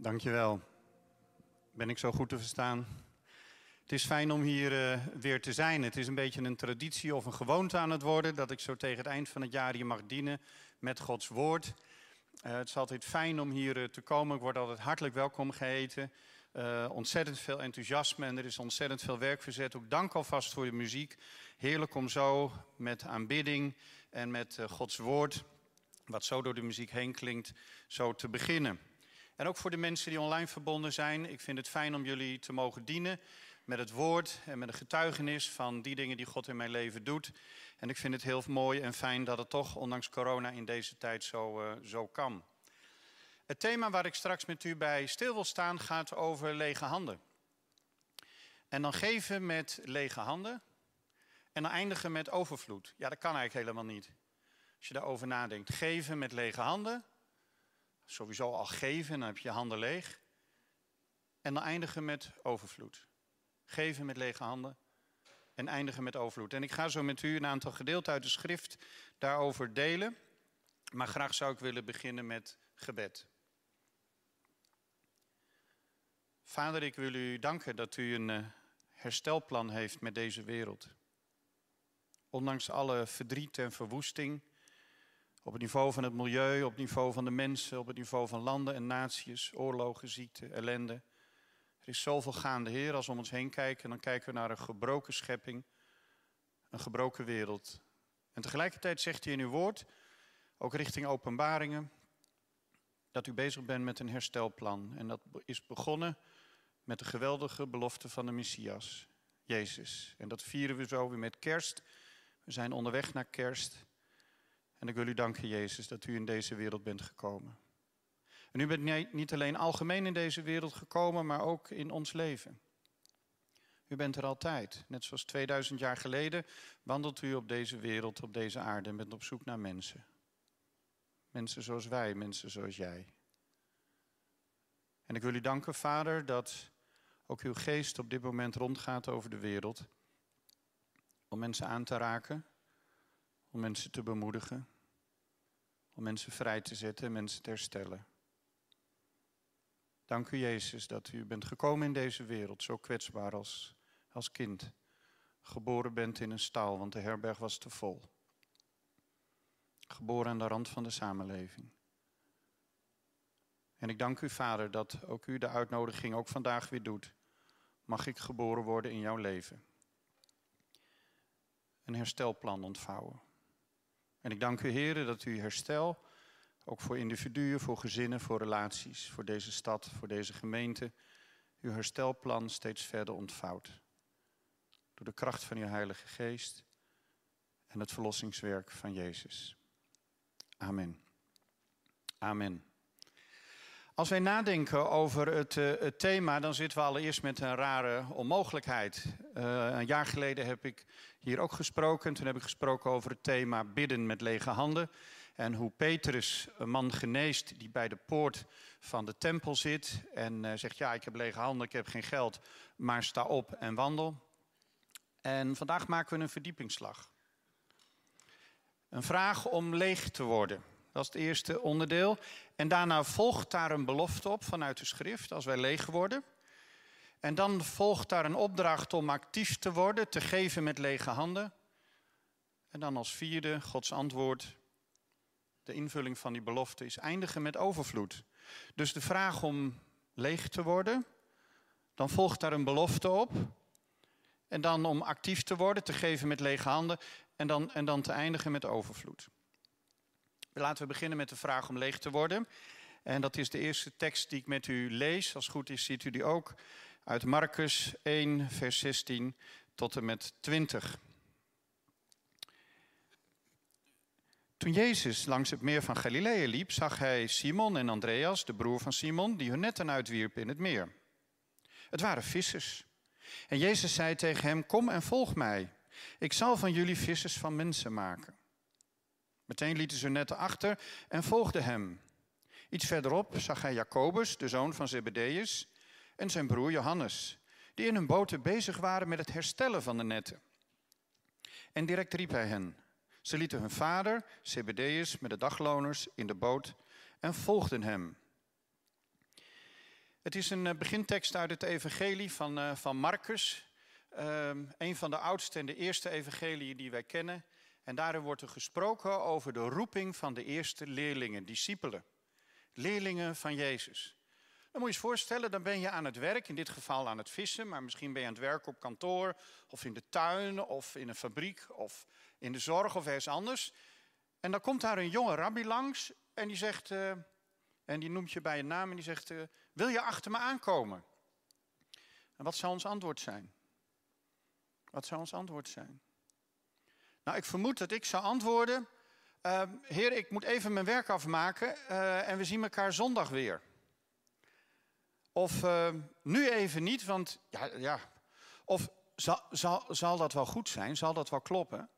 Dankjewel. Ben ik zo goed te verstaan? Het is fijn om hier uh, weer te zijn. Het is een beetje een traditie of een gewoonte aan het worden dat ik zo tegen het eind van het jaar hier mag dienen met Gods woord. Uh, het is altijd fijn om hier uh, te komen. Ik word altijd hartelijk welkom geheten. ontzettend veel enthousiasme en er is ontzettend veel werk verzet. Ook dank alvast voor de muziek. Heerlijk om zo met aanbidding en met Gods woord, wat zo door de muziek heen klinkt, zo te beginnen. En ook voor de mensen die online verbonden zijn. Ik vind het fijn om jullie te mogen dienen met het woord en met een getuigenis van die dingen die God in mijn leven doet. En ik vind het heel mooi en fijn dat het toch, ondanks corona, in deze tijd zo, uh, zo kan. Het thema waar ik straks met u bij stil wil staan gaat over lege handen. En dan geven met lege handen en dan eindigen met overvloed. Ja, dat kan eigenlijk helemaal niet. Als je daarover nadenkt. Geven met lege handen sowieso al geven, dan heb je je handen leeg. En dan eindigen met overvloed. Geven met lege handen en eindigen met overvloed. En ik ga zo met u een aantal gedeelten uit de schrift daarover delen. Maar graag zou ik willen beginnen met gebed. Vader, ik wil u danken dat u een eh, herstelplan heeft met deze wereld. Ondanks alle verdriet en verwoesting op het niveau van het milieu, op het niveau van de mensen, op het niveau van landen en naties, oorlogen, ziekte, ellende. Er is zoveel gaande, Heer, als we om ons heen kijken, dan kijken we naar een gebroken schepping, een gebroken wereld. En tegelijkertijd zegt hij in uw woord, ook richting openbaringen, dat u bezig bent met een herstelplan. En dat is begonnen met de geweldige belofte van de Messias, Jezus. En dat vieren we zo weer met kerst. We zijn onderweg naar kerst. En ik wil u danken, Jezus, dat u in deze wereld bent gekomen. En u bent niet alleen algemeen in deze wereld gekomen, maar ook in ons leven. U bent er altijd. Net zoals 2000 jaar geleden wandelt u op deze wereld, op deze aarde en bent op zoek naar mensen. Mensen zoals wij, mensen zoals jij. En ik wil u danken, Vader, dat ook uw geest op dit moment rondgaat over de wereld. Om mensen aan te raken, om mensen te bemoedigen, om mensen vrij te zetten, mensen te herstellen. Dank u Jezus dat u bent gekomen in deze wereld, zo kwetsbaar als, als kind. Geboren bent in een stal, want de herberg was te vol. Geboren aan de rand van de samenleving. En ik dank u, Vader, dat ook u de uitnodiging ook vandaag weer doet. Mag ik geboren worden in jouw leven? Een herstelplan ontvouwen. En ik dank u, heren, dat u herstel, ook voor individuen, voor gezinnen, voor relaties, voor deze stad, voor deze gemeente, uw herstelplan steeds verder ontvouwt. Door de kracht van uw Heilige Geest en het verlossingswerk van Jezus. Amen. Amen. Als wij nadenken over het, uh, het, thema, dan zitten we allereerst met een rare onmogelijkheid. Uh, een jaar geleden heb ik hier ook gesproken. Toen heb ik gesproken over het thema bidden met lege handen. En hoe Petrus een man geneest die bij de poort van de tempel zit. En uh, zegt, ja, ik heb lege handen, ik heb geen geld, maar sta op en wandel. En vandaag maken we een verdiepingsslag. Een vraag om leeg te worden. Dat is het eerste onderdeel. En daarna volgt daar een belofte op vanuit de schrift, als wij leeg worden. En dan volgt daar een opdracht om actief te worden, te geven met lege handen. En dan als vierde, Gods antwoord, de invulling van die belofte is eindigen met overvloed. Dus de vraag om leeg te worden, dan volgt daar een belofte op. En dan om actief te worden, te geven met lege handen. En dan, en dan te eindigen met overvloed. Laten we beginnen met de vraag om leeg te worden. En dat is de eerste tekst die ik met u lees. Als het goed is, ziet u die ook. Uit Marcus 1, vers 16 tot en met 20. Toen Jezus langs het meer van Galilea liep, zag hij Simon en Andreas, de broer van Simon, die hun netten uitwierpen in het meer. Het waren vissers. En Jezus zei tegen hem: Kom en volg mij. Ik zal van jullie vissers van mensen maken. Meteen lieten ze netten achter en volgden hem. Iets verderop zag hij Jacobus, de zoon van Zebedeus, en zijn broer Johannes, die in hun boten bezig waren met het herstellen van de netten. En direct riep hij hen. Ze lieten hun vader, Zebedeus, met de dagloners in de boot en volgden hem. Het is een eh, begintekst uit het evangelie van, uh, van Marcus. Uh, een van de oudste en de eerste evangeliën die wij kennen. En daarin wordt er gesproken over de roeping van de eerste leerlingen, discipelen. Leerlingen van Jezus. Dan moet je eens voorstellen, dan ben je aan het werk, in dit geval aan het vissen, maar misschien ben je aan het werk op kantoor, of in de tuin, of in een fabriek, of in de zorg, of ergens anders. En dan komt daar een jonge rabbi langs en die zegt, uh, en die noemt je bij je naam en die zegt, uh, wil je achter me aankomen? En wat zou ons antwoord zijn? Wat zou ons antwoord zijn? Nou, ik vermoed dat ik zou antwoorden, uh, heer, ik moet even mijn werk afmaken uh, en we zien elkaar zondag weer. Of uh, nu even niet, want ja, ja. Of zal, zal, zal dat wel goed zijn? Zal dat wel kloppen?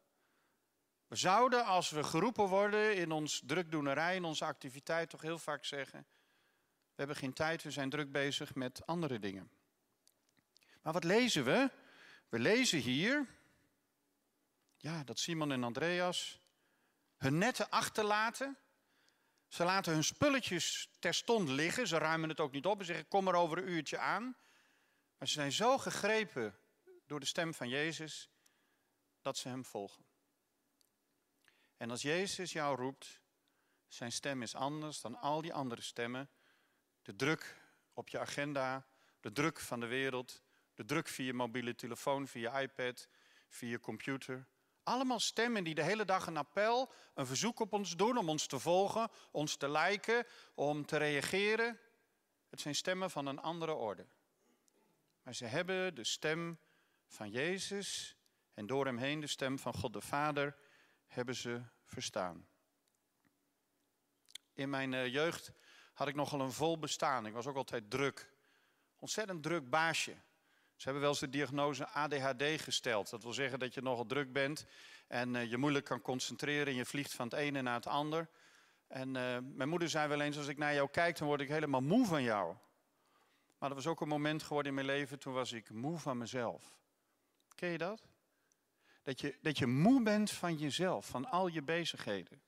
We zouden, als we geroepen worden in ons drukdoenerij, in onze activiteit, toch heel vaak zeggen: We hebben geen tijd, we zijn druk bezig met andere dingen. Maar wat lezen we? We lezen hier ja, dat Simon en Andreas hun netten achterlaten. Ze laten hun spulletjes terstond liggen. Ze ruimen het ook niet op en zeggen: Kom er over een uurtje aan. Maar ze zijn zo gegrepen door de stem van Jezus dat ze hem volgen. En als Jezus jou roept, zijn stem is anders dan al die andere stemmen. De druk op je agenda, de druk van de wereld, de druk via mobiele telefoon, via iPad, via computer. Allemaal stemmen die de hele dag een appel, een verzoek op ons doen om ons te volgen, ons te lijken, om te reageren. Het zijn stemmen van een andere orde. Maar ze hebben de stem van Jezus en door hem heen de stem van God de Vader hebben ze verstaan. In mijn eh, jeugd had ik nogal een vol bestaan. Ik was ook altijd druk. Ontzettend druk baasje. Ze hebben wel eens de diagnose ADHD gesteld. Dat wil zeggen dat je nogal druk bent en uh, je moeilijk kan concentreren en je vliegt van het ene naar het ander. En uh, mijn moeder zei wel eens, als ik naar jou kijk, dan word ik helemaal moe van jou. Maar dat was ook een moment geworden in mijn leven, toen was ik moe van mezelf. Ken je dat? Dat je, dat je moe bent van jezelf, van al je bezigheden.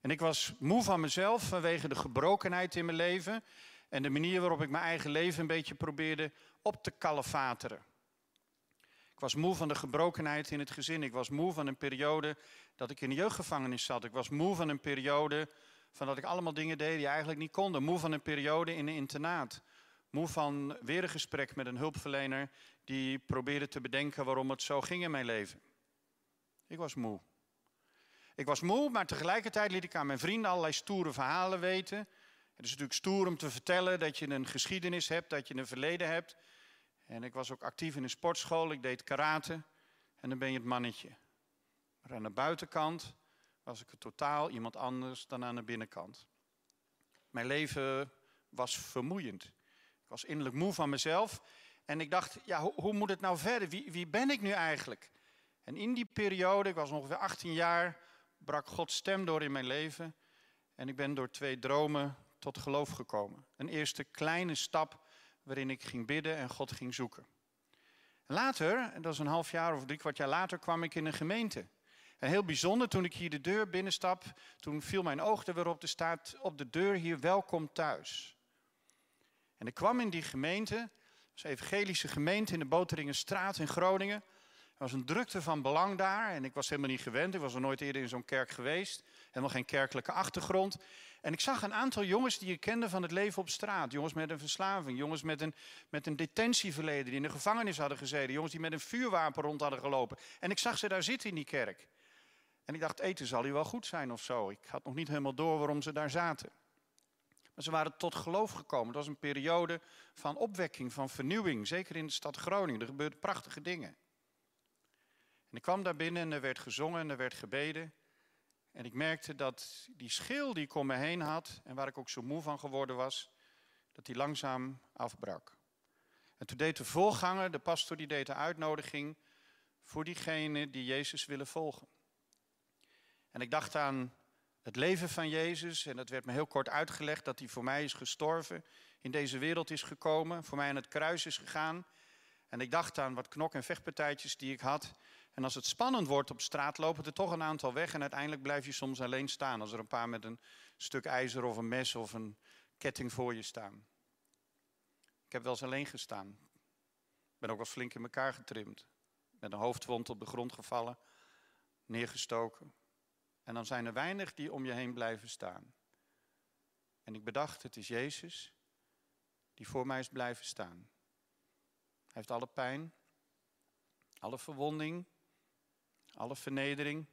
En ik was moe van mezelf vanwege de gebrokenheid in mijn leven. En de manier waarop ik mijn eigen leven een beetje probeerde op te kalefateren. Ik was moe van de gebrokenheid in het gezin. Ik was moe van een periode dat ik in de jeugdgevangenis zat. Ik was moe van een periode van dat ik allemaal dingen deed die eigenlijk niet konden. Moe van een periode in een internaat. Moe van weer een gesprek met een hulpverlener die probeerde te bedenken waarom het zo ging in mijn leven. Ik was moe. Ik was moe, maar tegelijkertijd liet ik aan mijn vrienden allerlei stoere verhalen weten. Het is natuurlijk stoer om te vertellen dat je een geschiedenis hebt, dat je een verleden hebt. En ik was ook actief in een sportschool, ik deed karate en dan ben je het mannetje. Maar aan de buitenkant was ik totaal iemand anders dan aan de binnenkant. Mijn leven was vermoeiend. Ik was innerlijk moe van mezelf en ik dacht, ja, hoe, hoe moet het nou verder? Wie, wie ben ik nu eigenlijk? En in die periode, ik was ongeveer 18 jaar, brak Gods stem door in mijn leven. En ik ben door twee dromen tot geloof gekomen. Een eerste kleine stap waarin ik ging bidden en God ging zoeken. Later, dat is een half jaar of drie kwart jaar later, kwam ik in een gemeente. En heel bijzonder, toen ik hier de deur binnenstap, toen viel mijn oog er weer op, er staat op de deur hier welkom thuis. En ik kwam in die gemeente was een evangelische gemeente in de Boteringenstraat in Groningen. Er was een drukte van belang daar en ik was helemaal niet gewend. Ik was nog nooit eerder in zo'n kerk geweest. Helemaal geen kerkelijke achtergrond. En ik zag een aantal jongens die ik kende van het leven op straat. Jongens met een verslaving, jongens met een, met een detentieverleden die in de gevangenis hadden gezeten. Jongens die met een vuurwapen rond hadden gelopen. En ik zag ze daar zitten in die kerk. En ik dacht, eten zal hier wel goed zijn of zo. Ik had nog niet helemaal door waarom ze daar zaten. Maar ze waren tot geloof gekomen. Het was een periode van opwekking, van vernieuwing. Zeker in de stad Groningen. Er gebeurden prachtige dingen. En ik kwam daar binnen en er werd gezongen en er werd gebeden. En ik merkte dat die schil die ik om me heen had... en waar ik ook zo moe van geworden was... dat die langzaam afbrak. En toen deed de voorganger, de pastor, die deed de uitnodiging... voor diegenen die Jezus willen volgen. En ik dacht aan het leven van Jezus. En dat werd me heel kort uitgelegd dat hij voor mij is gestorven, in deze wereld is gekomen, voor mij aan het kruis is gegaan. En ik dacht aan wat knok- en vechtpartijtjes die ik had. En als het spannend wordt op straat, lopen er toch een aantal weg. En uiteindelijk blijf je soms alleen staan. Als er een paar met een stuk ijzer of een mes of een ketting voor je staan. Ik heb wel eens alleen gestaan. Ik ben ook wel flink in elkaar getrimd. Met een hoofdwond op de grond gevallen, neergestoken. En dan zijn er weinig die om je heen blijven staan. En ik bedacht, het is Jezus die voor mij is blijven staan. Hij heeft alle pijn, alle verwonding, alle vernedering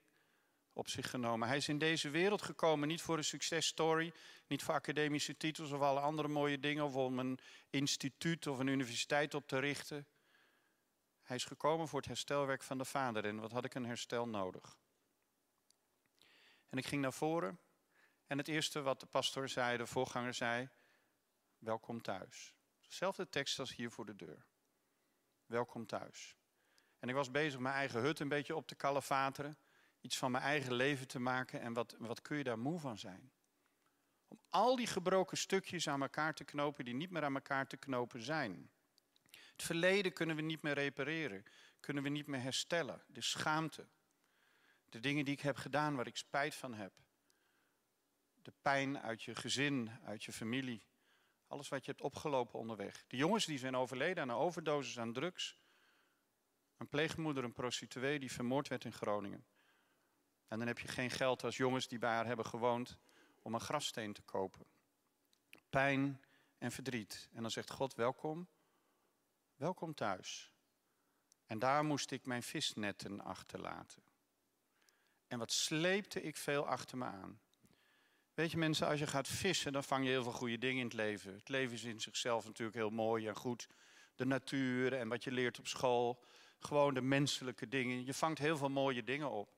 op zich genomen. Hij is in deze wereld gekomen niet voor een successtory, niet voor academische titels of alle andere mooie dingen, of om een instituut of een universiteit op te richten. Hij is gekomen voor het herstelwerk van de Vader. En wat had ik een herstel nodig? En ik ging naar voren. En het eerste wat de pastor zei, de voorganger zei, welkom thuis. Dezelfde tekst als hier voor de deur. Welkom thuis. En ik was bezig mijn eigen hut een beetje op te kalefateren. Iets van mijn eigen leven te maken. En wat, wat kun je daar moe van zijn? Om al die gebroken stukjes aan elkaar te knopen die niet meer aan elkaar te knopen zijn. Het verleden kunnen we niet meer repareren. Kunnen we niet meer herstellen. De schaamte. De dingen die ik heb gedaan waar ik spijt van heb. De pijn uit je gezin, uit je familie. Alles wat je hebt opgelopen onderweg. De jongens die zijn overleden aan een overdosis aan drugs. Een pleegmoeder, een prostituee die vermoord werd in Groningen. En dan heb je geen geld als jongens die bij haar hebben gewoond om een grafsteen te kopen. Pijn en verdriet. En dan zegt God welkom, welkom thuis. En daar moest ik mijn visnetten achterlaten. En wat sleepte ik veel achter me aan. Weet je mensen, als je gaat vissen, dan vang je heel veel goede dingen in het leven. Het leven is in zichzelf natuurlijk heel mooi en goed. De natuur en wat je leert op school. Gewoon de menselijke dingen. Je vangt heel veel mooie dingen op.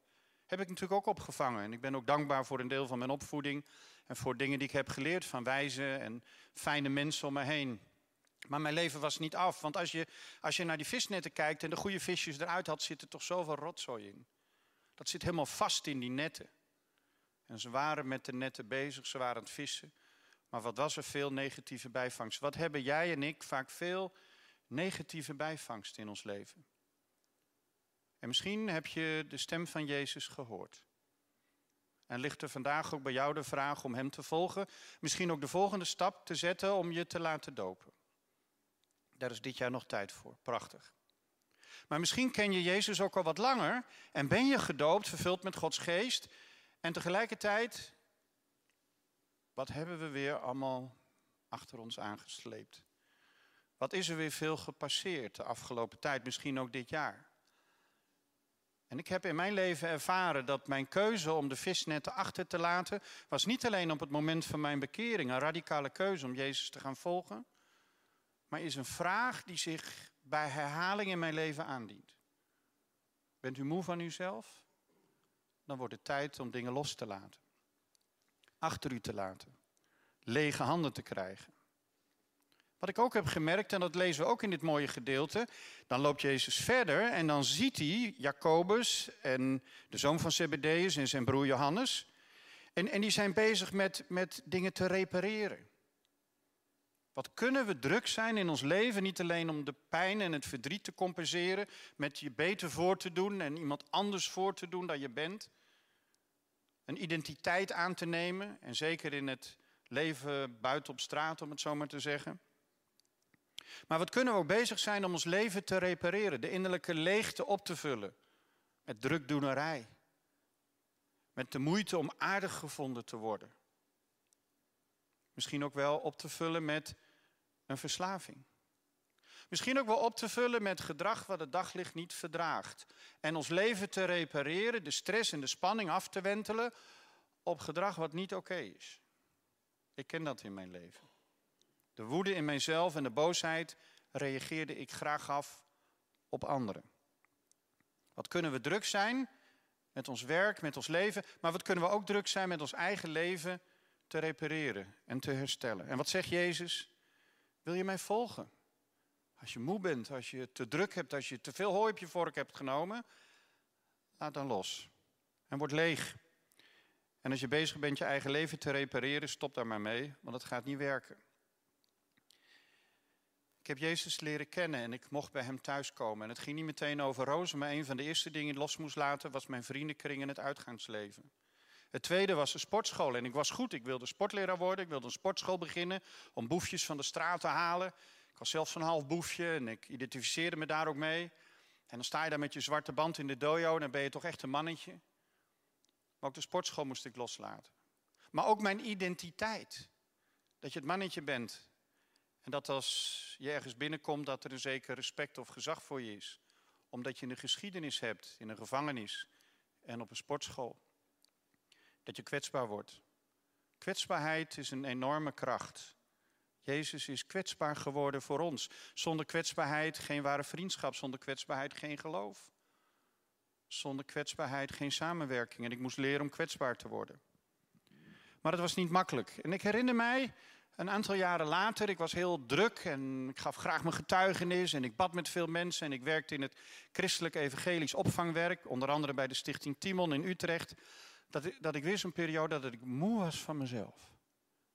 Heb ik natuurlijk ook opgevangen. En ik ben ook dankbaar voor een deel van mijn opvoeding. En voor dingen die ik heb geleerd van wijze en fijne mensen om me heen. Maar mijn leven was niet af. Want als je, als je naar die visnetten kijkt en de goede visjes eruit had, zit er toch zoveel rotzooi in. Dat zit helemaal vast in die netten. En ze waren met de netten bezig, ze waren aan het vissen. Maar wat was er veel negatieve bijvangst? Wat hebben jij en ik vaak veel negatieve bijvangst in ons leven? En misschien heb je de stem van Jezus gehoord. En ligt er vandaag ook bij jou de vraag om Hem te volgen. Misschien ook de volgende stap te zetten om je te laten dopen. Daar is dit jaar nog tijd voor. Prachtig. Maar misschien ken je Jezus ook al wat langer en ben je gedoopt, vervuld met Gods geest. En tegelijkertijd, wat hebben we weer allemaal achter ons aangesleept? Wat is er weer veel gepasseerd de afgelopen tijd, misschien ook dit jaar? En ik heb in mijn leven ervaren dat mijn keuze om de visnetten achter te laten, was niet alleen op het moment van mijn bekering een radicale keuze om Jezus te gaan volgen, maar is een vraag die zich bij herhaling in mijn leven aandient. Bent u moe van uzelf? Dan wordt het tijd om dingen los te laten. Achter u te laten. Lege handen te krijgen. Wat ik ook heb gemerkt, en dat lezen we ook in dit mooie gedeelte, dan loopt Jezus verder en dan ziet hij Jacobus en de zoon van Zebedeus en zijn broer Johannes. En, en die zijn bezig met, met dingen te repareren. Wat kunnen we druk zijn in ons leven, niet alleen om de pijn en het verdriet te compenseren, met je beter voor te doen en iemand anders voor te doen dan je bent. Een identiteit aan te nemen, en zeker in het leven buiten op straat, om het zo maar te zeggen. Maar wat kunnen we ook bezig zijn om ons leven te repareren, de innerlijke leegte op te vullen met drukdoenerij, met de moeite om aardig gevonden te worden. Misschien ook wel op te vullen met een verslaving. Misschien ook wel op te vullen met gedrag wat het daglicht niet verdraagt. En ons leven te repareren, de stress en de spanning af te wentelen op gedrag wat niet oké is. Ik ken dat in mijn leven. De woede in mijzelf en de boosheid reageerde ik graag af op anderen. Wat kunnen we druk zijn met ons werk, met ons leven, maar wat kunnen we ook druk zijn met ons eigen leven te repareren en te herstellen. En wat zegt Jezus? Wil je mij volgen? Als je moe bent, als je te druk hebt, als je te veel hooi op je vork hebt genomen, laat dan los. En word leeg. En als je bezig bent je eigen leven te repareren, stop daar maar mee, want het gaat niet werken. Ik heb Jezus leren kennen en ik mocht bij hem thuiskomen. En het ging niet meteen over rozen, maar een van de eerste dingen die los moest laten was mijn vriendenkring en het uitgaansleven. Het tweede was de sportschool. En ik was goed. Ik wilde sportleraar worden. Ik wilde een sportschool beginnen om boefjes van de straat te halen. Ik was zelf zo'n half boefje en ik identificeerde me daar ook mee. En dan sta je daar met je zwarte band in de dojo en dan ben je toch echt een mannetje. Maar ook de sportschool moest ik loslaten. Maar ook mijn identiteit. Dat je het mannetje bent. En dat als je ergens binnenkomt dat er een zeker respect of gezag voor je is. Omdat je een geschiedenis hebt in een gevangenis en op een sportschool. Dat je kwetsbaar wordt. Kwetsbaarheid is een enorme kracht. Jezus is kwetsbaar geworden voor ons. Zonder kwetsbaarheid geen ware vriendschap, zonder kwetsbaarheid geen geloof. Zonder kwetsbaarheid geen samenwerking. En ik moest leren om kwetsbaar te worden. Maar dat was niet makkelijk. En ik herinner mij, een aantal jaren later, ik was heel druk en ik gaf graag mijn getuigenis en ik bad met veel mensen en ik werkte in het christelijk evangelisch opvangwerk, onder andere bij de stichting Timon in Utrecht, dat ik, dat ik weer zo'n periode dat ik moe was van mezelf.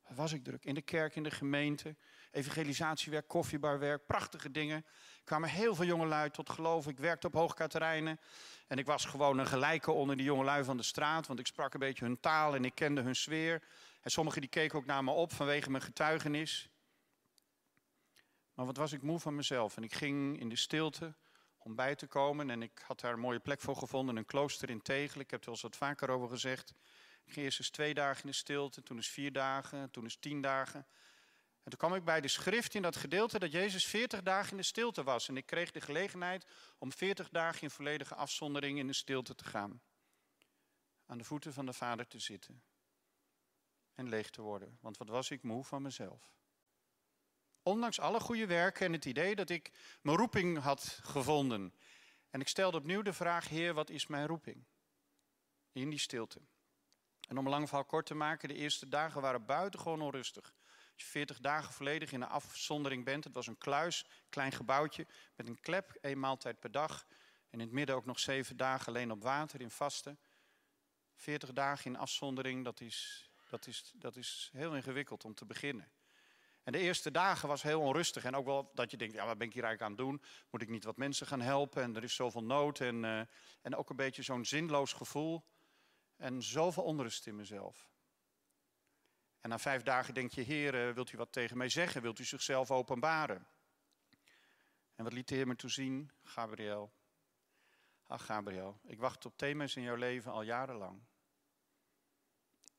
Wat was ik druk? In de kerk, in de gemeente, evangelisatiewerk, koffiebarwerk, prachtige dingen. Er kwamen heel veel jongelui tot geloof. Ik werkte op Hoogkaterijnen en ik was gewoon een gelijke onder die jongelui van de straat, want ik sprak een beetje hun taal en ik kende hun sfeer. En sommigen die keken ook naar me op vanwege mijn getuigenis. Maar wat was ik moe van mezelf. En ik ging in de stilte om bij te komen. En ik had daar een mooie plek voor gevonden, een klooster in Tegel. Ik heb er wel eens wat vaker over gezegd. Ik ging eerst eens twee dagen in de stilte, toen eens vier dagen, toen eens tien dagen. En toen kwam ik bij de schrift in dat gedeelte dat Jezus 40 dagen in de stilte was. En ik kreeg de gelegenheid om 40 dagen in volledige afzondering in de stilte te gaan. Aan de voeten van de Vader te zitten. En leeg te worden. Want wat was ik moe van mezelf. Ondanks alle goede werken en het idee dat ik mijn roeping had gevonden. En ik stelde opnieuw de vraag, Heer, wat is mijn roeping? In die stilte. En om een lang verhaal kort te maken, de eerste dagen waren buitengewoon onrustig. Als je 40 dagen volledig in een afzondering bent, het was een kluis, klein gebouwtje met een klep, één maaltijd per dag. En in het midden ook nog zeven dagen alleen op water in vasten. 40 dagen in afzondering, dat is, dat is, dat is heel ingewikkeld om te beginnen. En de eerste dagen was heel onrustig. En ook wel dat je denkt, ja, wat ben ik hier eigenlijk aan het doen? Moet ik niet wat mensen gaan helpen? En er is zoveel nood. En, uh, en ook een beetje zo'n zinloos gevoel. En zoveel onrust in mezelf. En na vijf dagen denk je, Heer, wilt u wat tegen mij zeggen? Wilt u zichzelf openbaren? En wat liet de Heer me toen zien? Gabriel. Ach, Gabriel, ik wacht op thema's in jouw leven al jarenlang.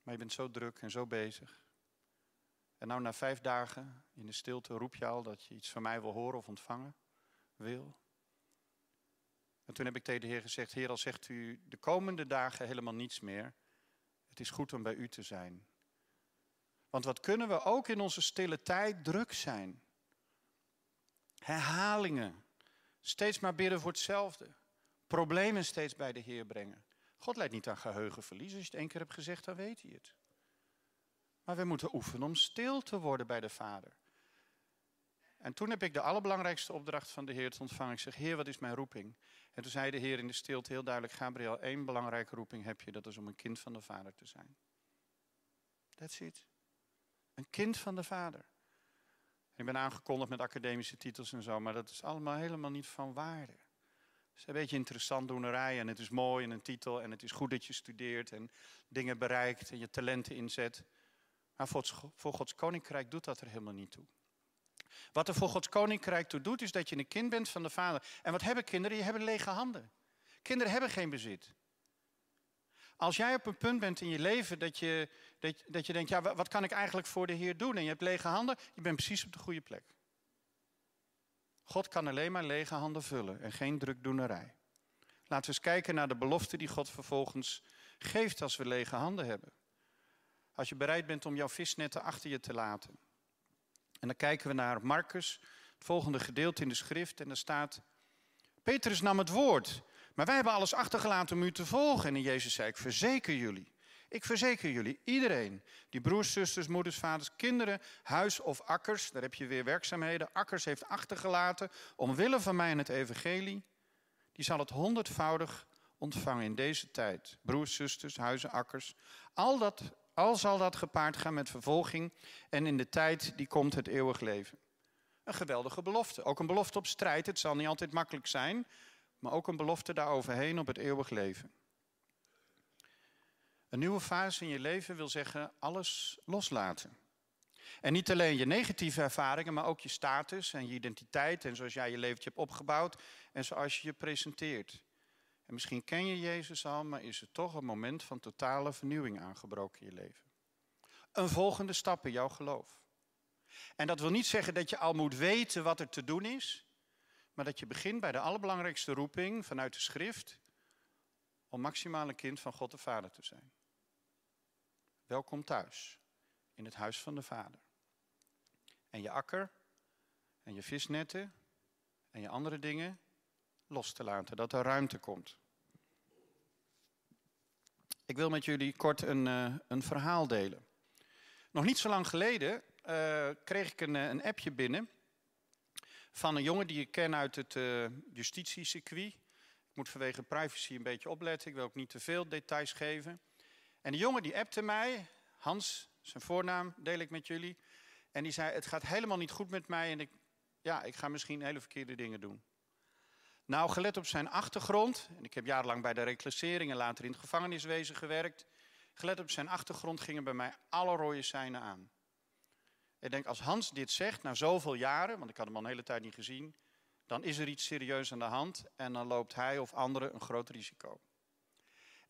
Maar je bent zo druk en zo bezig. En nou na vijf dagen in de stilte roep je al dat je iets van mij wil horen of ontvangen wil. En toen heb ik tegen de Heer gezegd, Heer, al zegt u de komende dagen helemaal niets meer. Het is goed om bij u te zijn. Want wat kunnen we ook in onze stille tijd druk zijn? Herhalingen. Steeds maar bidden voor hetzelfde. Problemen steeds bij de Heer brengen. God leidt niet aan geheugenverlies. Als je het één keer hebt gezegd, dan weet hij het. Maar we moeten oefenen om stil te worden bij de Vader. En toen heb ik de allerbelangrijkste opdracht van de Heer te ontvangen. Ik zeg, Heer, wat is mijn roeping? En toen zei de Heer in de stilte heel duidelijk, Gabriel, één belangrijke roeping heb je. Dat is om een kind van de Vader te zijn. That's it. Een kind van de Vader. Ik ben aangekondigd met academische titels en zo, maar dat is allemaal helemaal niet van waarde. Is een beetje interessant doenerij en het is mooi en een titel en het is goed dat je studeert en dingen bereikt en je talenten inzet. Maar voor Gods koninkrijk doet dat er helemaal niet toe. Wat er voor Gods koninkrijk toe doet, is dat je een kind bent van de Vader. En wat hebben kinderen? Je hebben lege handen. Kinderen hebben geen bezit. Als jij op een punt bent in je leven dat je, dat, dat je denkt, ja, wat kan ik eigenlijk voor de Heer doen? En je hebt lege handen, je bent precies op de goede plek. God kan alleen maar lege handen vullen en geen drukdoenerij. Laten we eens kijken naar de belofte die God vervolgens geeft als we lege handen hebben. Als je bereid bent om jouw visnetten achter je te laten. En dan kijken we naar Marcus, het volgende gedeelte in de schrift. En daar staat, Petrus nam het woord. Maar wij hebben alles achtergelaten om u te volgen. En Jezus zei, ik verzeker jullie. Ik verzeker jullie, iedereen, die broers, zusters, moeders, vaders, kinderen, huis of akkers, daar heb je weer werkzaamheden, akkers heeft achtergelaten, omwille van mij en het evangelie, die zal het honderdvoudig ontvangen in deze tijd. Broers, zusters, huizen, akkers, al dat al zal dat gepaard gaan met vervolging en in de tijd die komt het eeuwig leven. Een geweldige belofte. Ook een belofte op strijd. Het zal niet altijd makkelijk zijn, maar ook een belofte daaroverheen op het eeuwig leven. Een nieuwe fase in je leven wil zeggen alles loslaten. En niet alleen je negatieve ervaringen, maar ook je status en je identiteit en zoals jij je leventje hebt opgebouwd en zoals je je presenteert. En misschien ken je Jezus al, maar is er toch een moment van totale vernieuwing aangebroken in je leven. Een volgende stap in jouw geloof. En dat wil niet zeggen dat je al moet weten wat er te doen is, maar dat je begint bij de allerbelangrijkste roeping vanuit de schrift om maximaal een kind van God de Vader te zijn. Welkom thuis, in het huis van de Vader. En je akker en je visnetten en je andere dingen los te laten, dat er ruimte komt. Ik wil met jullie kort een, uh, een verhaal delen. Nog niet zo lang geleden uh, kreeg ik een, eh, een, appje binnen van een jongen die ik ken uit het uh, justitiecircuit. Ik moet vanwege privacy een beetje opletten, ik wil ook niet te veel details geven. En die jongen die appte mij, Hans, zijn voornaam deel ik met jullie. En die zei, het gaat helemaal niet goed met mij en ik, ja, ik ga misschien hele verkeerde dingen doen. Nou, gelet op zijn achtergrond, en ik heb jarenlang bij de reclassering en later in het gevangeniswezen gewerkt. Gelet op zijn achtergrond gingen bij mij alle rode seinen aan. Ik denk, als Hans dit zegt na zoveel jaren, want ik had hem al een hele tijd niet gezien, dan is er iets serieus aan de hand en dan loopt hij of anderen een groot risico.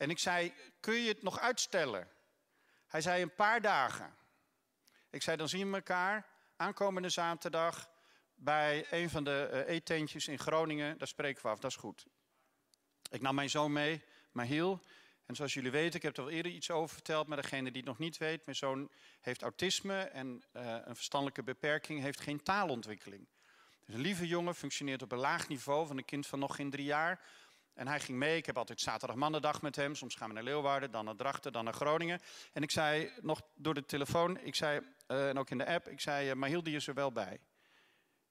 En ik zei, kun je het nog uitstellen? Hij zei een paar dagen. Ik zei, dan zien we elkaar aankomende zaterdag bij een van de uh, eetentjes in Groningen. Daar spreken we af, dat is goed. Ik nam mijn zoon mee, Mahiel. En zoals jullie weten, ik heb er al eerder iets over verteld, maar degene die het nog niet weet, mijn zoon heeft autisme en uh, een verstandelijke beperking, heeft geen taalontwikkeling. Dus een lieve jongen, functioneert op een laag niveau van een kind van nog geen drie jaar. En hij ging mee, ik heb altijd zaterdag mannendag met hem, soms gaan we naar Leeuwarden, dan naar Drachten, dan naar Groningen. En ik zei nog door de telefoon, ik zei, uh, en ook in de app, ik zei, uh, Mahiel die is er wel bij.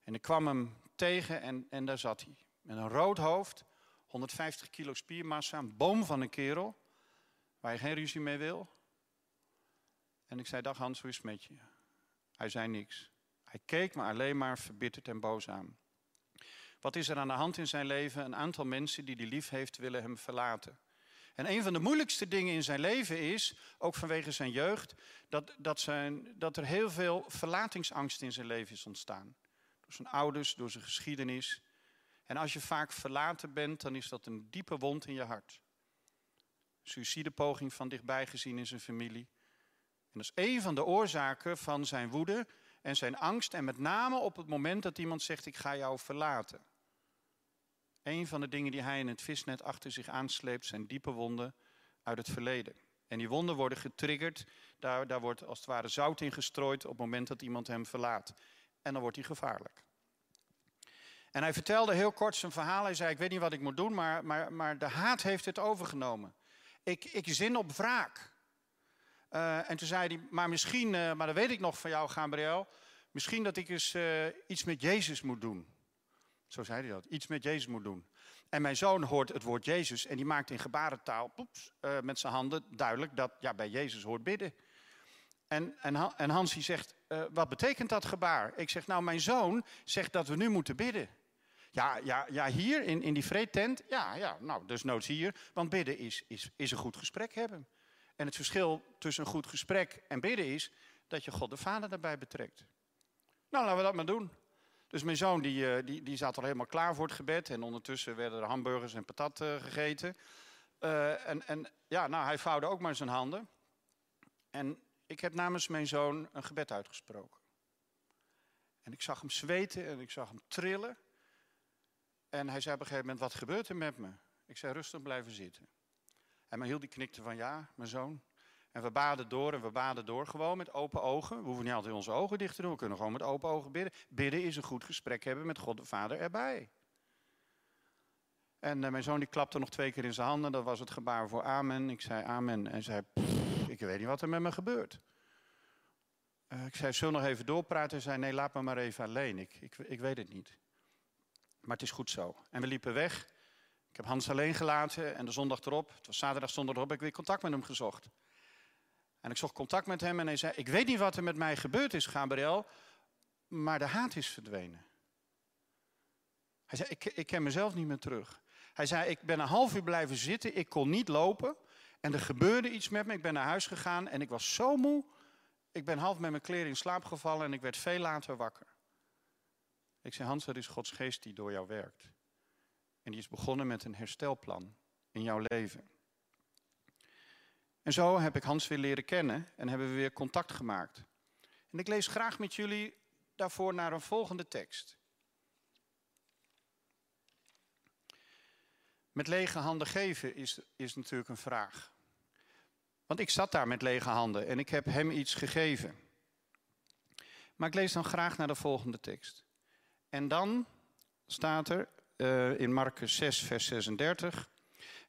En ik kwam hem tegen en, en daar zat hij. Met een rood hoofd, 150 kilo spiermassa, een boom van een kerel, waar je geen ruzie mee wil. En ik zei, dag Hans, hoe is het met je? Hij zei niks. Hij keek me alleen maar verbitterd en boos aan. Wat is er aan de hand in zijn leven? Een aantal mensen die hij lief heeft, willen hem verlaten. En een van de moeilijkste dingen in zijn leven is, ook vanwege zijn jeugd, dat, dat, zijn, dat er heel veel verlatingsangst in zijn leven is ontstaan. Door zijn ouders, door zijn geschiedenis. En als je vaak verlaten bent, dan is dat een diepe wond in je hart. Suïcidepoging van dichtbij gezien in zijn familie. En dat is een van de oorzaken van zijn woede en zijn angst. En met name op het moment dat iemand zegt: Ik ga jou verlaten. Een van de dingen die hij in het visnet achter zich aansleept zijn diepe wonden uit het verleden. En die wonden worden getriggerd, daar, daar wordt als het ware zout in gestrooid op het moment dat iemand hem verlaat. En dan wordt hij gevaarlijk. En hij vertelde heel kort zijn verhaal. Hij zei, ik weet niet wat ik moet doen, maar, maar, maar de haat heeft het overgenomen. Ik, ik zin op wraak. Uh, en toen zei hij, maar misschien, uh, maar dat weet ik nog van jou, Gabriel. Misschien dat ik eens uh, iets met Jezus moet doen. Zo zei hij dat. Iets met Jezus moet doen. En mijn zoon hoort het woord Jezus en die maakt in gebarentaal poeps, uh, met zijn handen duidelijk dat ja, bij Jezus hoort bidden. En, en, en Hans die zegt, uh, wat betekent dat gebaar? Ik zeg, nou mijn zoon zegt dat we nu moeten bidden. Ja, ja, ja hier in, in die vreedtent, ja, ja, nou dus noods hier. Want bidden is, is, is een goed gesprek hebben. En het verschil tussen een goed gesprek en bidden is dat je God de Vader daarbij betrekt. Nou, laten we dat maar doen. Dus mijn zoon die, uh, die, die zat al helemaal klaar voor het gebed. En ondertussen werden er hamburgers en patat uh, gegeten. Uh, en, en ja, nou, hij vouwde ook maar zijn handen. En ik heb namens mijn zoon een gebed uitgesproken. En ik zag hem zweten en ik zag hem trillen. En hij zei op een gegeven moment, wat gebeurt er met me? Ik zei, rustig blijven zitten. En mijn heel die knikte van, ja, mijn zoon. En we baden door en we baden door, gewoon met open ogen. We hoeven niet altijd onze ogen dicht te doen, we kunnen gewoon met open ogen bidden. Bidden is een goed gesprek hebben met God de Vader erbij. En uh, mijn zoon die klapte nog twee keer in zijn handen, dat was het gebaar voor amen. Ik zei amen en zei, ik weet niet wat er met me gebeurt. Uh, ik zei, zullen nog even doorpraten? Hij zei, nee, laat me maar even alleen, ik, ik, ik weet het niet. Maar het is goed zo. En we liepen weg. Ik heb Hans alleen gelaten en de zondag erop, het was zaterdag, zondag erop, heb ik weer contact met hem gezocht. En ik zocht contact met hem en hij zei: Ik weet niet wat er met mij gebeurd is, Gabriel, maar de haat is verdwenen. Hij zei: Ik, ik ken mezelf niet meer terug. Hij zei: Ik ben een half uur blijven zitten, ik kon niet lopen. En er gebeurde iets met me. Ik ben naar huis gegaan en ik was zo moe. Ik ben half met mijn kleren in slaap gevallen en ik werd veel later wakker. Ik zei, Hans, dat is Gods geest die door jou werkt. En die is begonnen met een herstelplan in jouw leven. En zo heb ik Hans weer leren kennen en hebben we weer contact gemaakt. En ik lees graag met jullie daarvoor naar een volgende tekst. Met lege handen geven is, is natuurlijk een vraag. Want ik zat daar met lege handen en ik heb hem iets gegeven. Maar ik lees dan graag naar de volgende tekst. En dan staat er uh, in Marcus 6, vers 36.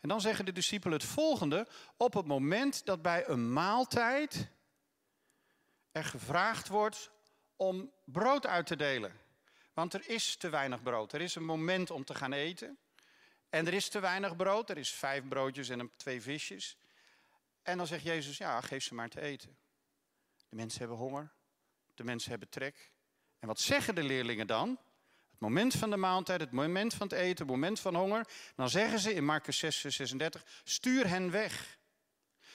En dan zeggen de discipelen het volgende. Op het moment dat bij een maaltijd er gevraagd wordt om brood uit te delen. Want er is te weinig brood. Er is een moment om te gaan eten. En er is te weinig brood. Er is vijf broodjes en twee visjes. En dan zegt Jezus, ja, geef ze maar te eten. De mensen hebben honger. De mensen hebben trek. En wat zeggen de leerlingen dan? Moment van de maaltijd, het moment van het eten, het moment van honger. Dan zeggen ze in Marcus 6, 36, stuur hen weg.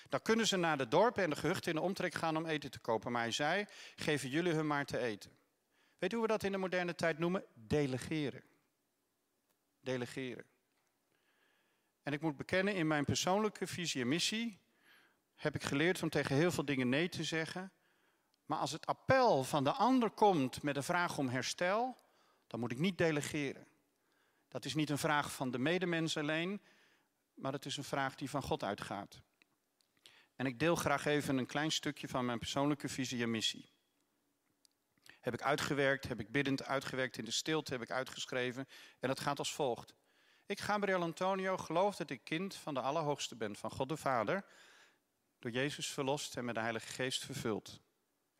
Dan kunnen ze naar de dorpen en de gehuchten in de omtrek gaan om eten te kopen. Maar hij zei, geven jullie hun maar te eten. Weet u hoe we dat in de moderne tijd noemen? Delegeren. Delegeren. En ik moet bekennen, in mijn persoonlijke visie en missie heb ik geleerd om tegen heel veel dingen nee te zeggen. Maar als het appel van de ander komt met een vraag om herstel, dan moet ik niet delegeren. Dat is niet een vraag van de medemens alleen, maar het is een vraag die van God uitgaat. En ik deel graag even een klein stukje van mijn persoonlijke visie en missie. Heb ik uitgewerkt, heb ik biddend uitgewerkt, in de stilte heb ik uitgeschreven. En dat gaat als volgt. Ik, Gabriel Antonio, geloof dat ik kind van de Allerhoogste ben, van God de Vader, door Jezus verlost en met de Heilige Geest vervuld.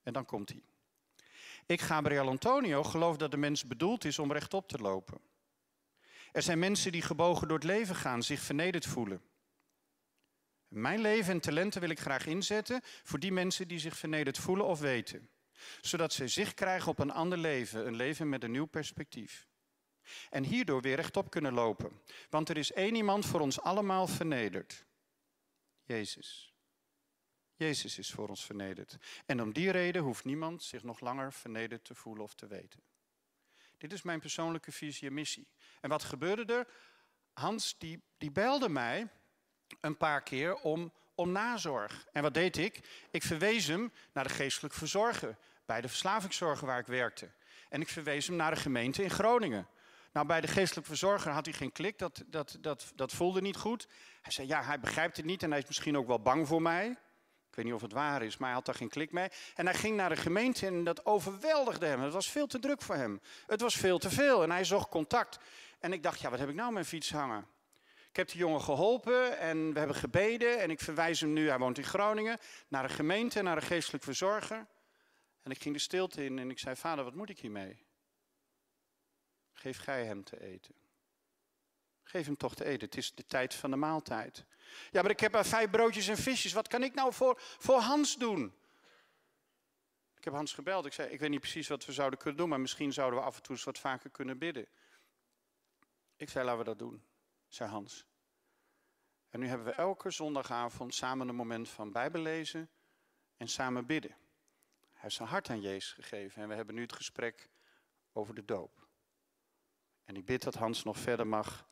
En dan komt hij. Ik, Gabriel Antonio, geloof dat de mens bedoeld is om rechtop te lopen. Er zijn mensen die gebogen door het leven gaan, zich vernederd voelen. Mijn leven en talenten wil ik graag inzetten voor die mensen die zich vernederd voelen of weten. Zodat ze zicht krijgen op een ander leven, een leven met een nieuw perspectief. En hierdoor weer rechtop kunnen lopen. Want er is één iemand voor ons allemaal vernederd. Jezus. Jezus is voor ons vernederd. En om die reden hoeft niemand zich nog langer vernederd te voelen of te weten. Dit is mijn persoonlijke visie en missie. En wat gebeurde er? Hans die, die belde mij een paar keer om, om nazorg. En wat deed ik? Ik verwees hem naar de geestelijk verzorger bij de verslavingszorg waar ik werkte. En ik verwees hem naar de gemeente in Groningen. Nou, bij de geestelijk verzorger had hij geen klik, dat, dat, dat, dat voelde niet goed. Hij zei, ja, hij begrijpt het niet en hij is misschien ook wel bang voor mij. Ik weet niet of het waar is, maar hij had daar geen klik mee. En hij ging naar de gemeente en dat overweldigde hem. Het was veel te druk voor hem. Het was veel te veel en hij zocht contact. En ik dacht, ja, wat heb ik nou mijn fiets hangen? Ik heb die jongen geholpen en we hebben gebeden. En ik verwijs hem nu, hij woont in Groningen, naar de gemeente, naar de geestelijk verzorger. En ik ging de stilte in en ik zei, vader, wat moet ik hiermee? Geef gij hem te eten. Geef hem toch te eten. Het is de tijd van de maaltijd. Ja, maar ik heb maar vijf broodjes en visjes. Wat kan ik nou voor, voor Hans doen? Ik heb Hans gebeld. Ik zei, ik weet niet precies wat we zouden kunnen doen, maar misschien zouden we af en toe eens wat vaker kunnen bidden. Ik zei, laten we dat doen, zei Hans. En nu hebben we elke zondagavond samen een moment van bijbellezen en samen bidden. Hij heeft zijn hart aan Jezus gegeven en we hebben nu het gesprek over de doop. En ik bid dat Hans nog verder mag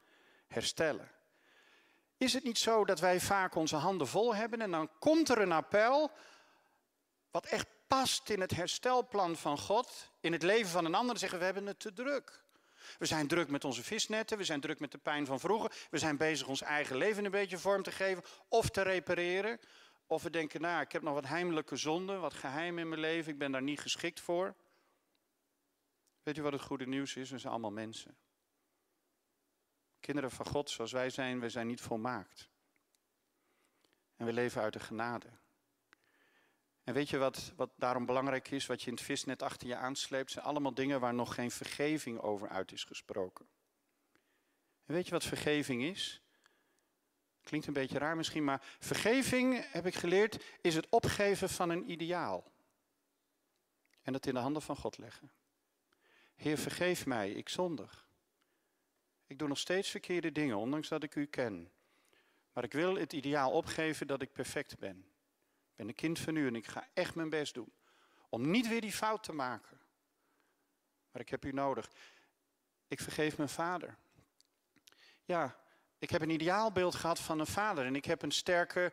herstellen. Is het niet zo dat wij vaak onze handen vol hebben en dan komt er een appel wat echt past in het herstelplan van God, in het leven van een ander, zeggen we hebben het te druk. We zijn druk met onze visnetten, we zijn druk met de pijn van vroeger, we zijn bezig ons eigen leven een beetje vorm te geven of te repareren. Of we denken, nou, ik heb nog wat heimelijke zonden, wat geheim in mijn leven, ik ben daar niet geschikt voor. Weet u wat het goede nieuws is? We zijn allemaal mensen. Kinderen van God, zoals wij zijn, we zijn niet volmaakt. En we leven uit de genade. En weet je wat, wat daarom belangrijk is, wat je in het visnet achter je aansleept, zijn allemaal dingen waar nog geen vergeving over uit is gesproken. En weet je wat vergeving is? Klinkt een beetje raar misschien, maar vergeving, heb ik geleerd, is het opgeven van een ideaal. En het in de handen van God leggen. Heer, vergeef mij, ik zondig. Ik doe nog steeds verkeerde dingen, ondanks dat ik u ken. Maar ik wil het ideaal opgeven dat ik perfect ben. Ik ben een kind van u en ik ga echt mijn best doen Om niet weer die fout te maken. Maar ik heb u nodig. Ik vergeef mijn vader. Ja, ik heb een ideaalbeeld gehad van een vader. En ik heb een sterke,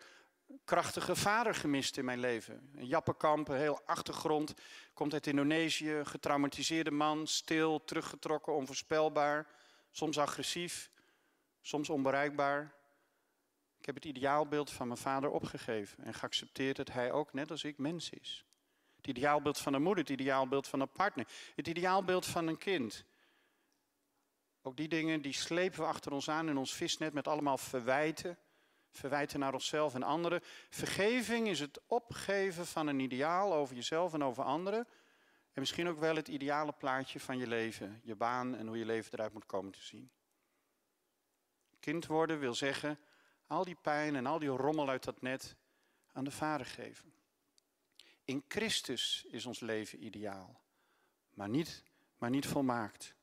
krachtige vader gemist in mijn leven. Een jappenkamp, een heel achtergrond. Komt uit Indonesië, getraumatiseerde man. Stil, teruggetrokken, onvoorspelbaar. Soms agressief, soms onbereikbaar. Ik heb het ideaalbeeld van mijn vader opgegeven en geaccepteerd dat hij ook, net als ik, mens is. Het ideaalbeeld van een moeder, het ideaalbeeld van een partner, het ideaalbeeld van een kind. Ook die dingen die slepen we achter ons aan in ons visnet met allemaal verwijten. Verwijten naar onszelf en anderen. Vergeving is het opgeven van een ideaal over jezelf en over anderen. En misschien ook wel het ideale plaatje van je leven, je baan en hoe je leven eruit moet komen te zien. Kind worden wil zeggen al die pijn en al die rommel uit dat net aan de Vader geven. In Christus is ons leven ideaal, maar niet, maar niet volmaakt.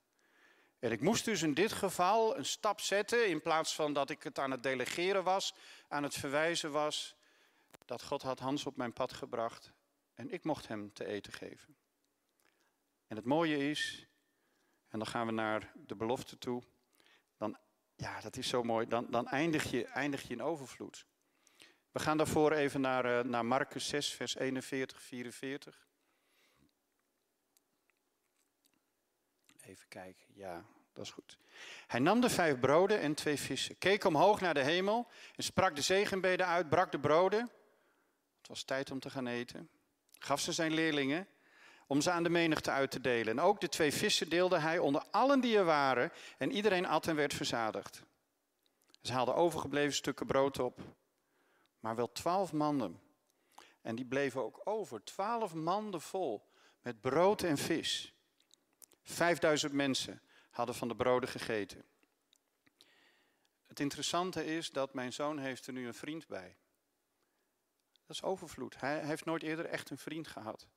En ik moest dus in dit geval een stap zetten in plaats van dat ik het aan het delegeren was, aan het verwijzen was, dat God had Hans op mijn pad gebracht en ik mocht hem te eten geven. En het mooie is, en dan gaan we naar de belofte toe, dan, ja, dat is zo mooi, dan, dan eindig, je, eindig je in overvloed. We gaan daarvoor even naar, uh, naar Marcus 6, vers 41, 44. Even kijken, ja, dat is goed. Hij nam de vijf broden en twee vissen, keek omhoog naar de hemel en sprak de zegenbeden uit, brak de broden. Het was tijd om te gaan eten. Gaf ze zijn leerlingen om ze aan de menigte uit te delen. En ook de twee vissen deelde hij onder allen die er waren en iedereen at en werd verzadigd. Ze haalden overgebleven stukken brood op, maar wel twaalf manden. En die bleven ook over, twaalf manden vol met brood en vis. Vijfduizend mensen hadden van de broden gegeten. Het interessante is dat mijn zoon heeft er nu een vriend bij. Dat is overvloed. Hij heeft nooit eerder echt een vriend gehad.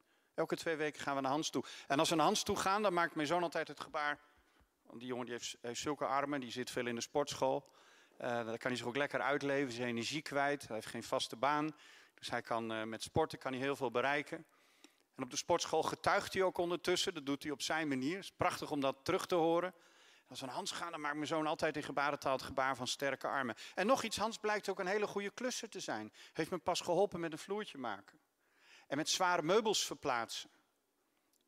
Elke twee weken gaan we naar Hans toe. En als we naar Hans toe gaan, dan maakt mijn zoon altijd het gebaar. Want die jongen die heeft, zulke armen, die zit veel in de sportschool. Uh, daar kan hij zich ook lekker uitleven, zijn energie kwijt. Hij heeft geen vaste baan. Dus hij kan, uh, met sporten kan hij heel veel bereiken. En op de sportschool getuigt hij ook ondertussen. Dat doet hij op zijn manier. Het is prachtig om dat terug te horen. Als we naar Hans gaan, dan maakt mijn zoon altijd in gebarentaal het gebaar van sterke armen. En nog iets, Hans blijkt ook een hele goede klusser te zijn. Heeft me pas geholpen met een vloertje maken. En met zware meubels verplaatsen.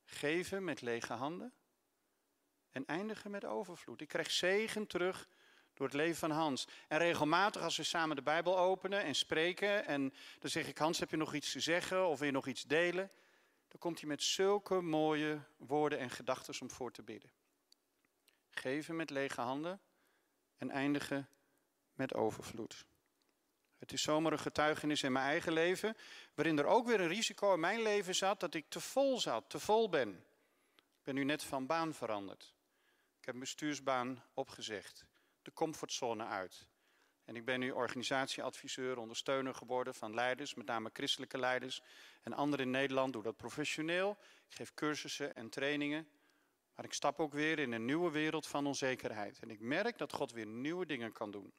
Geven met lege handen. En eindigen met overvloed. Ik krijg zegen terug door het leven van Hans. En regelmatig als we samen de Bijbel openen en spreken. En dan zeg ik, Hans, heb je nog iets te zeggen of wil je nog iets delen? Dan komt hij met zulke mooie woorden en gedachten om voor te bidden. Geven met lege handen en eindigen met overvloed. Het is zomaar een getuigenis in mijn eigen leven, waarin er ook weer een risico in mijn leven zat dat ik te vol zat, te vol ben. Ik ben nu net van baan veranderd. Ik heb een bestuursbaan opgezegd, de comfortzone uit. En ik ben nu organisatieadviseur, ondersteuner geworden van leiders, met name christelijke leiders. En anderen in Nederland doen dat professioneel. Ik geef cursussen en trainingen. Maar ik stap ook weer in een nieuwe wereld van onzekerheid. En ik merk dat God weer nieuwe dingen kan doen.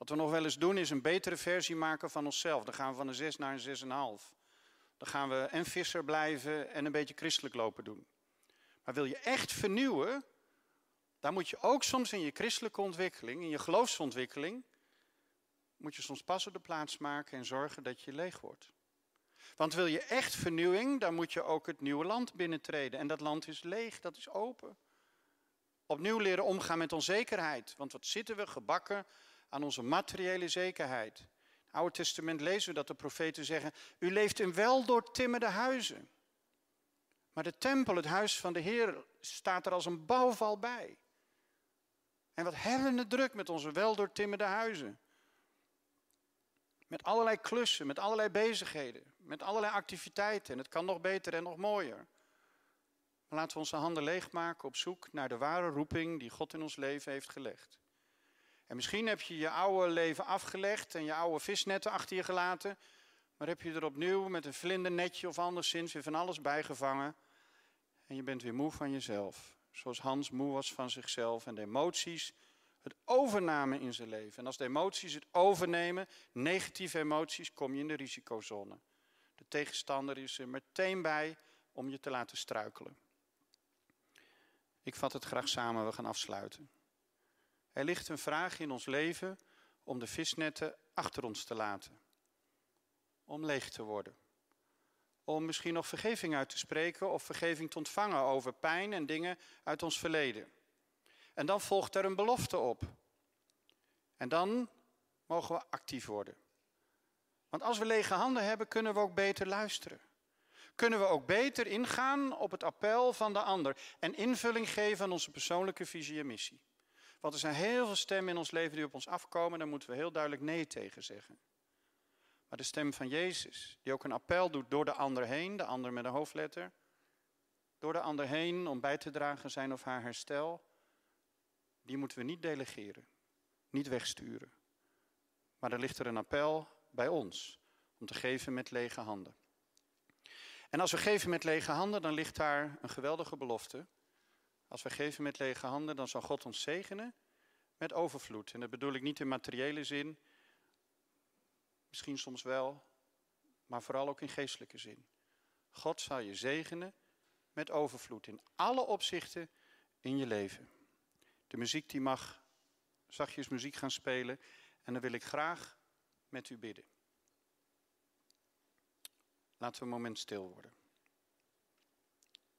Wat we nog wel eens doen is een betere versie maken van onszelf. Dan gaan we van een 6 naar een 6,5. Dan gaan we en visser blijven en een beetje christelijk lopen doen. Maar wil je echt vernieuwen, dan moet je ook soms in je christelijke ontwikkeling, in je geloofsontwikkeling, moet je soms pas op de plaats maken en zorgen dat je leeg wordt. Want wil je echt vernieuwing, dan moet je ook het nieuwe land binnentreden. En dat land is leeg, dat is open. Opnieuw leren omgaan met onzekerheid. Want wat zitten we gebakken aan onze materiële zekerheid. In het Oude Testament lezen we dat de profeten zeggen: U leeft in wel doortimmerde huizen. Maar de tempel, het huis van de Heer, staat er als een bouwval bij. En wat hebben we druk met onze wel doortimmerde huizen? Met allerlei klussen, met allerlei bezigheden, met allerlei activiteiten. En het kan nog beter en nog mooier. Maar laten we onze handen leegmaken op zoek naar de ware roeping die God in ons leven heeft gelegd. En misschien heb je je oude leven afgelegd en je oude visnetten achter je gelaten. Maar heb je er opnieuw met een vlindernetje of anderszins weer van alles bijgevangen. En je bent weer moe van jezelf. Zoals Hans moe was van zichzelf en de emoties het overnamen in zijn leven. En als de emoties het overnemen, negatieve emoties, kom je in de risicozone. De tegenstander is er meteen bij om je te laten struikelen. Ik vat het graag samen, we gaan afsluiten. Er ligt een vraag in ons leven om de visnetten achter ons te laten. Om leeg te worden. Om misschien nog vergeving uit te spreken of vergeving te ontvangen over pijn en dingen uit ons verleden. En dan volgt er een belofte op. En dan mogen we actief worden. Want als we lege handen hebben, kunnen we ook beter luisteren. Kunnen we ook beter ingaan op het appel van de ander en invulling geven aan onze persoonlijke visie en missie. Want er zijn heel veel stemmen in ons leven die op ons afkomen, daar moeten we heel duidelijk nee tegen zeggen. Maar de stem van Jezus, die ook een appel doet door de ander heen, de ander met een hoofdletter, door de ander heen om bij te dragen zijn of haar herstel, die moeten we niet delegeren, niet wegsturen. Maar er ligt er een appel bij ons om te geven met lege handen. En als we geven met lege handen, dan ligt daar een geweldige belofte. Als we geven met lege handen, dan zal God ons zegenen met overvloed. En dat bedoel ik niet in materiële zin, misschien soms wel, maar vooral ook in geestelijke zin. God zal je zegenen met overvloed in alle opzichten in je leven. De muziek die mag zachtjes muziek gaan spelen en dan wil ik graag met u bidden. Laten we een moment stil worden.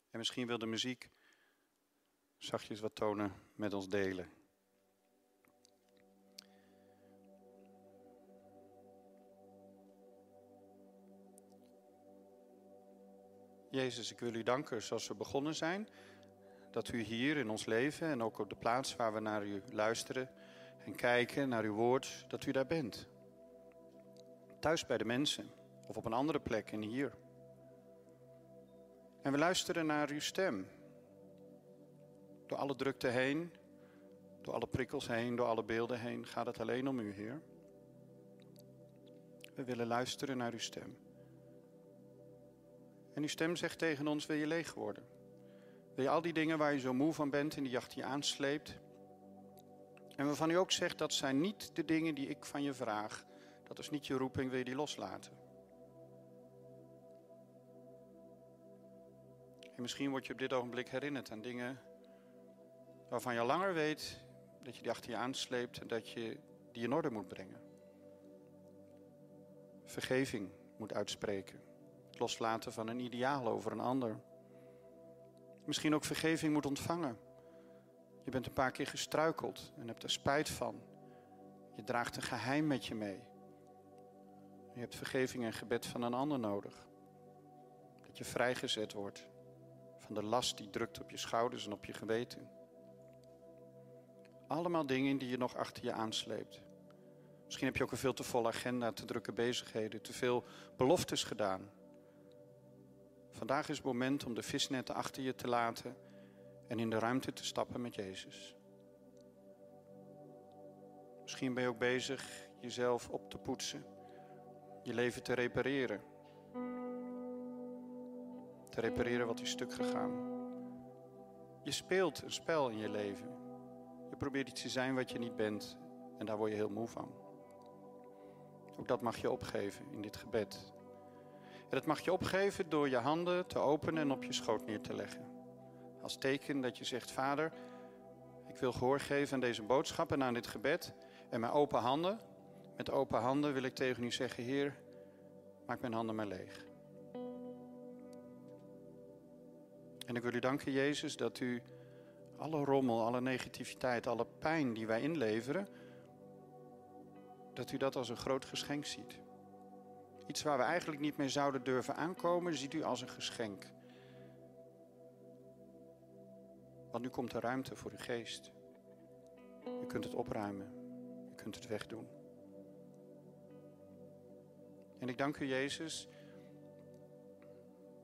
En misschien wil de muziek zachtjes wat tonen met ons delen. Jezus, ik wil u danken zoals we begonnen zijn. Dat u hier in ons leven en ook op de plaats waar we naar u luisteren en kijken, naar uw woord, dat u daar bent. Thuis bij de mensen of op een andere plek en hier. En we luisteren naar uw stem. Door alle drukte heen, door alle prikkels heen, door alle beelden heen, gaat het alleen om u, Heer. We willen luisteren naar uw stem. En uw stem zegt tegen ons, wil je leeg worden? Wil je al die dingen waar je zo moe van bent en die achter je aansleept? En waarvan u ook zegt, dat zijn niet de dingen die ik van je vraag. Dat is niet je roeping, wil je die loslaten? En misschien word je op dit ogenblik herinnerd aan dingen waarvan je langer weet dat je die achter je aansleept en dat je die in orde moet brengen. Vergeving moet uitspreken. Het loslaten van een ideaal over een ander. Misschien ook vergeving moet ontvangen. Je bent een paar keer gestruikeld en hebt er spijt van. Je draagt een geheim met je mee. Je hebt vergeving en gebed van een ander nodig. Dat je vrijgezet wordt van de last die drukt op je schouders en op je geweten. Allemaal dingen die je nog achter je aansleept. Misschien heb je ook een veel te volle agenda, te drukke bezigheden, te veel beloftes gedaan. Vandaag is het moment om de visnetten achter je te laten en in de ruimte te stappen met Jezus. Misschien ben je ook bezig jezelf op te poetsen, je leven te repareren. Te repareren wat is stuk gegaan. Je speelt een spel in je leven. Je probeert iets te zijn wat je niet bent en daar word je heel moe van. Ook dat mag je opgeven in dit gebed. En dat mag je opgeven door je handen te openen en op je schoot neer te leggen. Als teken dat je zegt, Vader, ik wil gehoor geven aan deze boodschap en aan dit gebed. En mijn open handen, met open handen wil ik tegen u zeggen, Heer, maak mijn handen maar leeg. En ik wil u danken, Jezus, dat u alle rommel, alle negativiteit, alle pijn die wij inleveren, dat u dat als een groot geschenk ziet. Iets waar we eigenlijk niet mee zouden durven aankomen, ziet u als een geschenk. Want nu komt er ruimte voor uw geest. U kunt het opruimen. U kunt het wegdoen. En ik dank u, Jezus,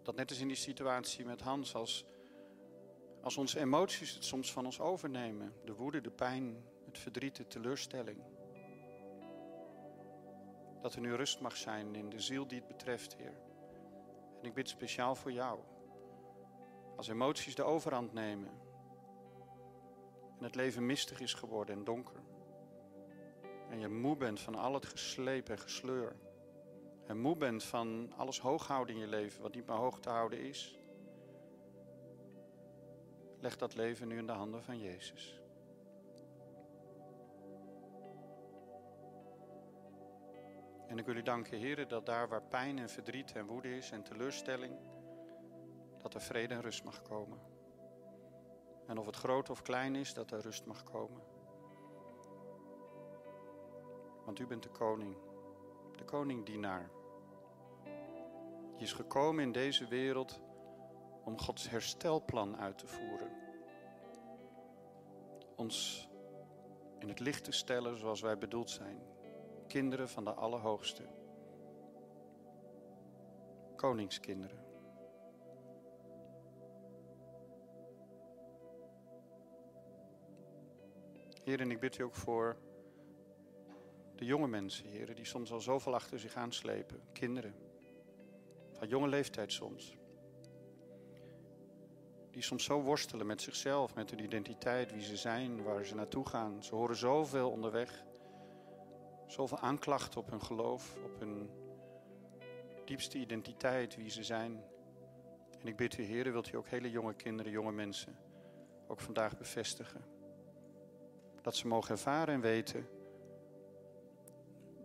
dat net als in die situatie met Hans, als, als onze emoties het soms van ons overnemen. De woede, de pijn, het verdriet, de teleurstelling. Dat er nu rust mag zijn in de ziel die het betreft, Heer. En ik bid speciaal voor jou. Als emoties de overhand nemen en het leven mistig is geworden en donker. En je moe bent van al het gesleep en gesleur en moe bent van alles hoog houden in je leven, wat niet meer hoog te houden is, leg dat leven nu in de handen van Jezus. En ik wil u danken, heren, dat daar waar pijn en verdriet en woede is en teleurstelling, dat er vrede en rust mag komen. En of het groot of klein is, dat er rust mag komen. Want u bent de koning, de koning-dienaar. Die is gekomen in deze wereld om Gods herstelplan uit te voeren. Ons in het licht te stellen zoals wij bedoeld zijn. Kinderen van de Allerhoogste. Koningskinderen. Heer, en ik bid u ook voor de jonge mensen, heren, die soms al zoveel achter zich aanslepen. Kinderen, van jonge leeftijd soms. Die soms zo worstelen met zichzelf, met hun identiteit, wie ze zijn, waar ze naartoe gaan. Ze horen zoveel onderweg. Zoveel aanklachten op hun geloof, op hun diepste identiteit, wie ze zijn. En ik bid u, heren, wilt u ook hele jonge kinderen, jonge mensen, ook vandaag bevestigen. Dat ze mogen ervaren en weten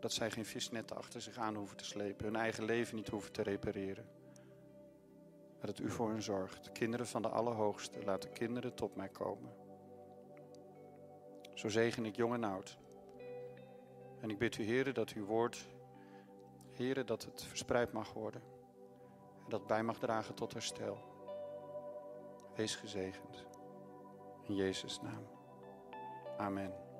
dat zij geen visnetten achter zich aan hoeven te slepen, hun eigen leven niet hoeven te repareren. Dat u voor hen zorgt. Kinderen van de Allerhoogste, laat de kinderen tot mij komen. Zo zegen ik jong en oud. En ik bid u, heren, dat uw woord, heren, dat het verspreid mag worden. En dat bij mag dragen tot herstel. Wees gezegend. In Jezus' naam. Amen.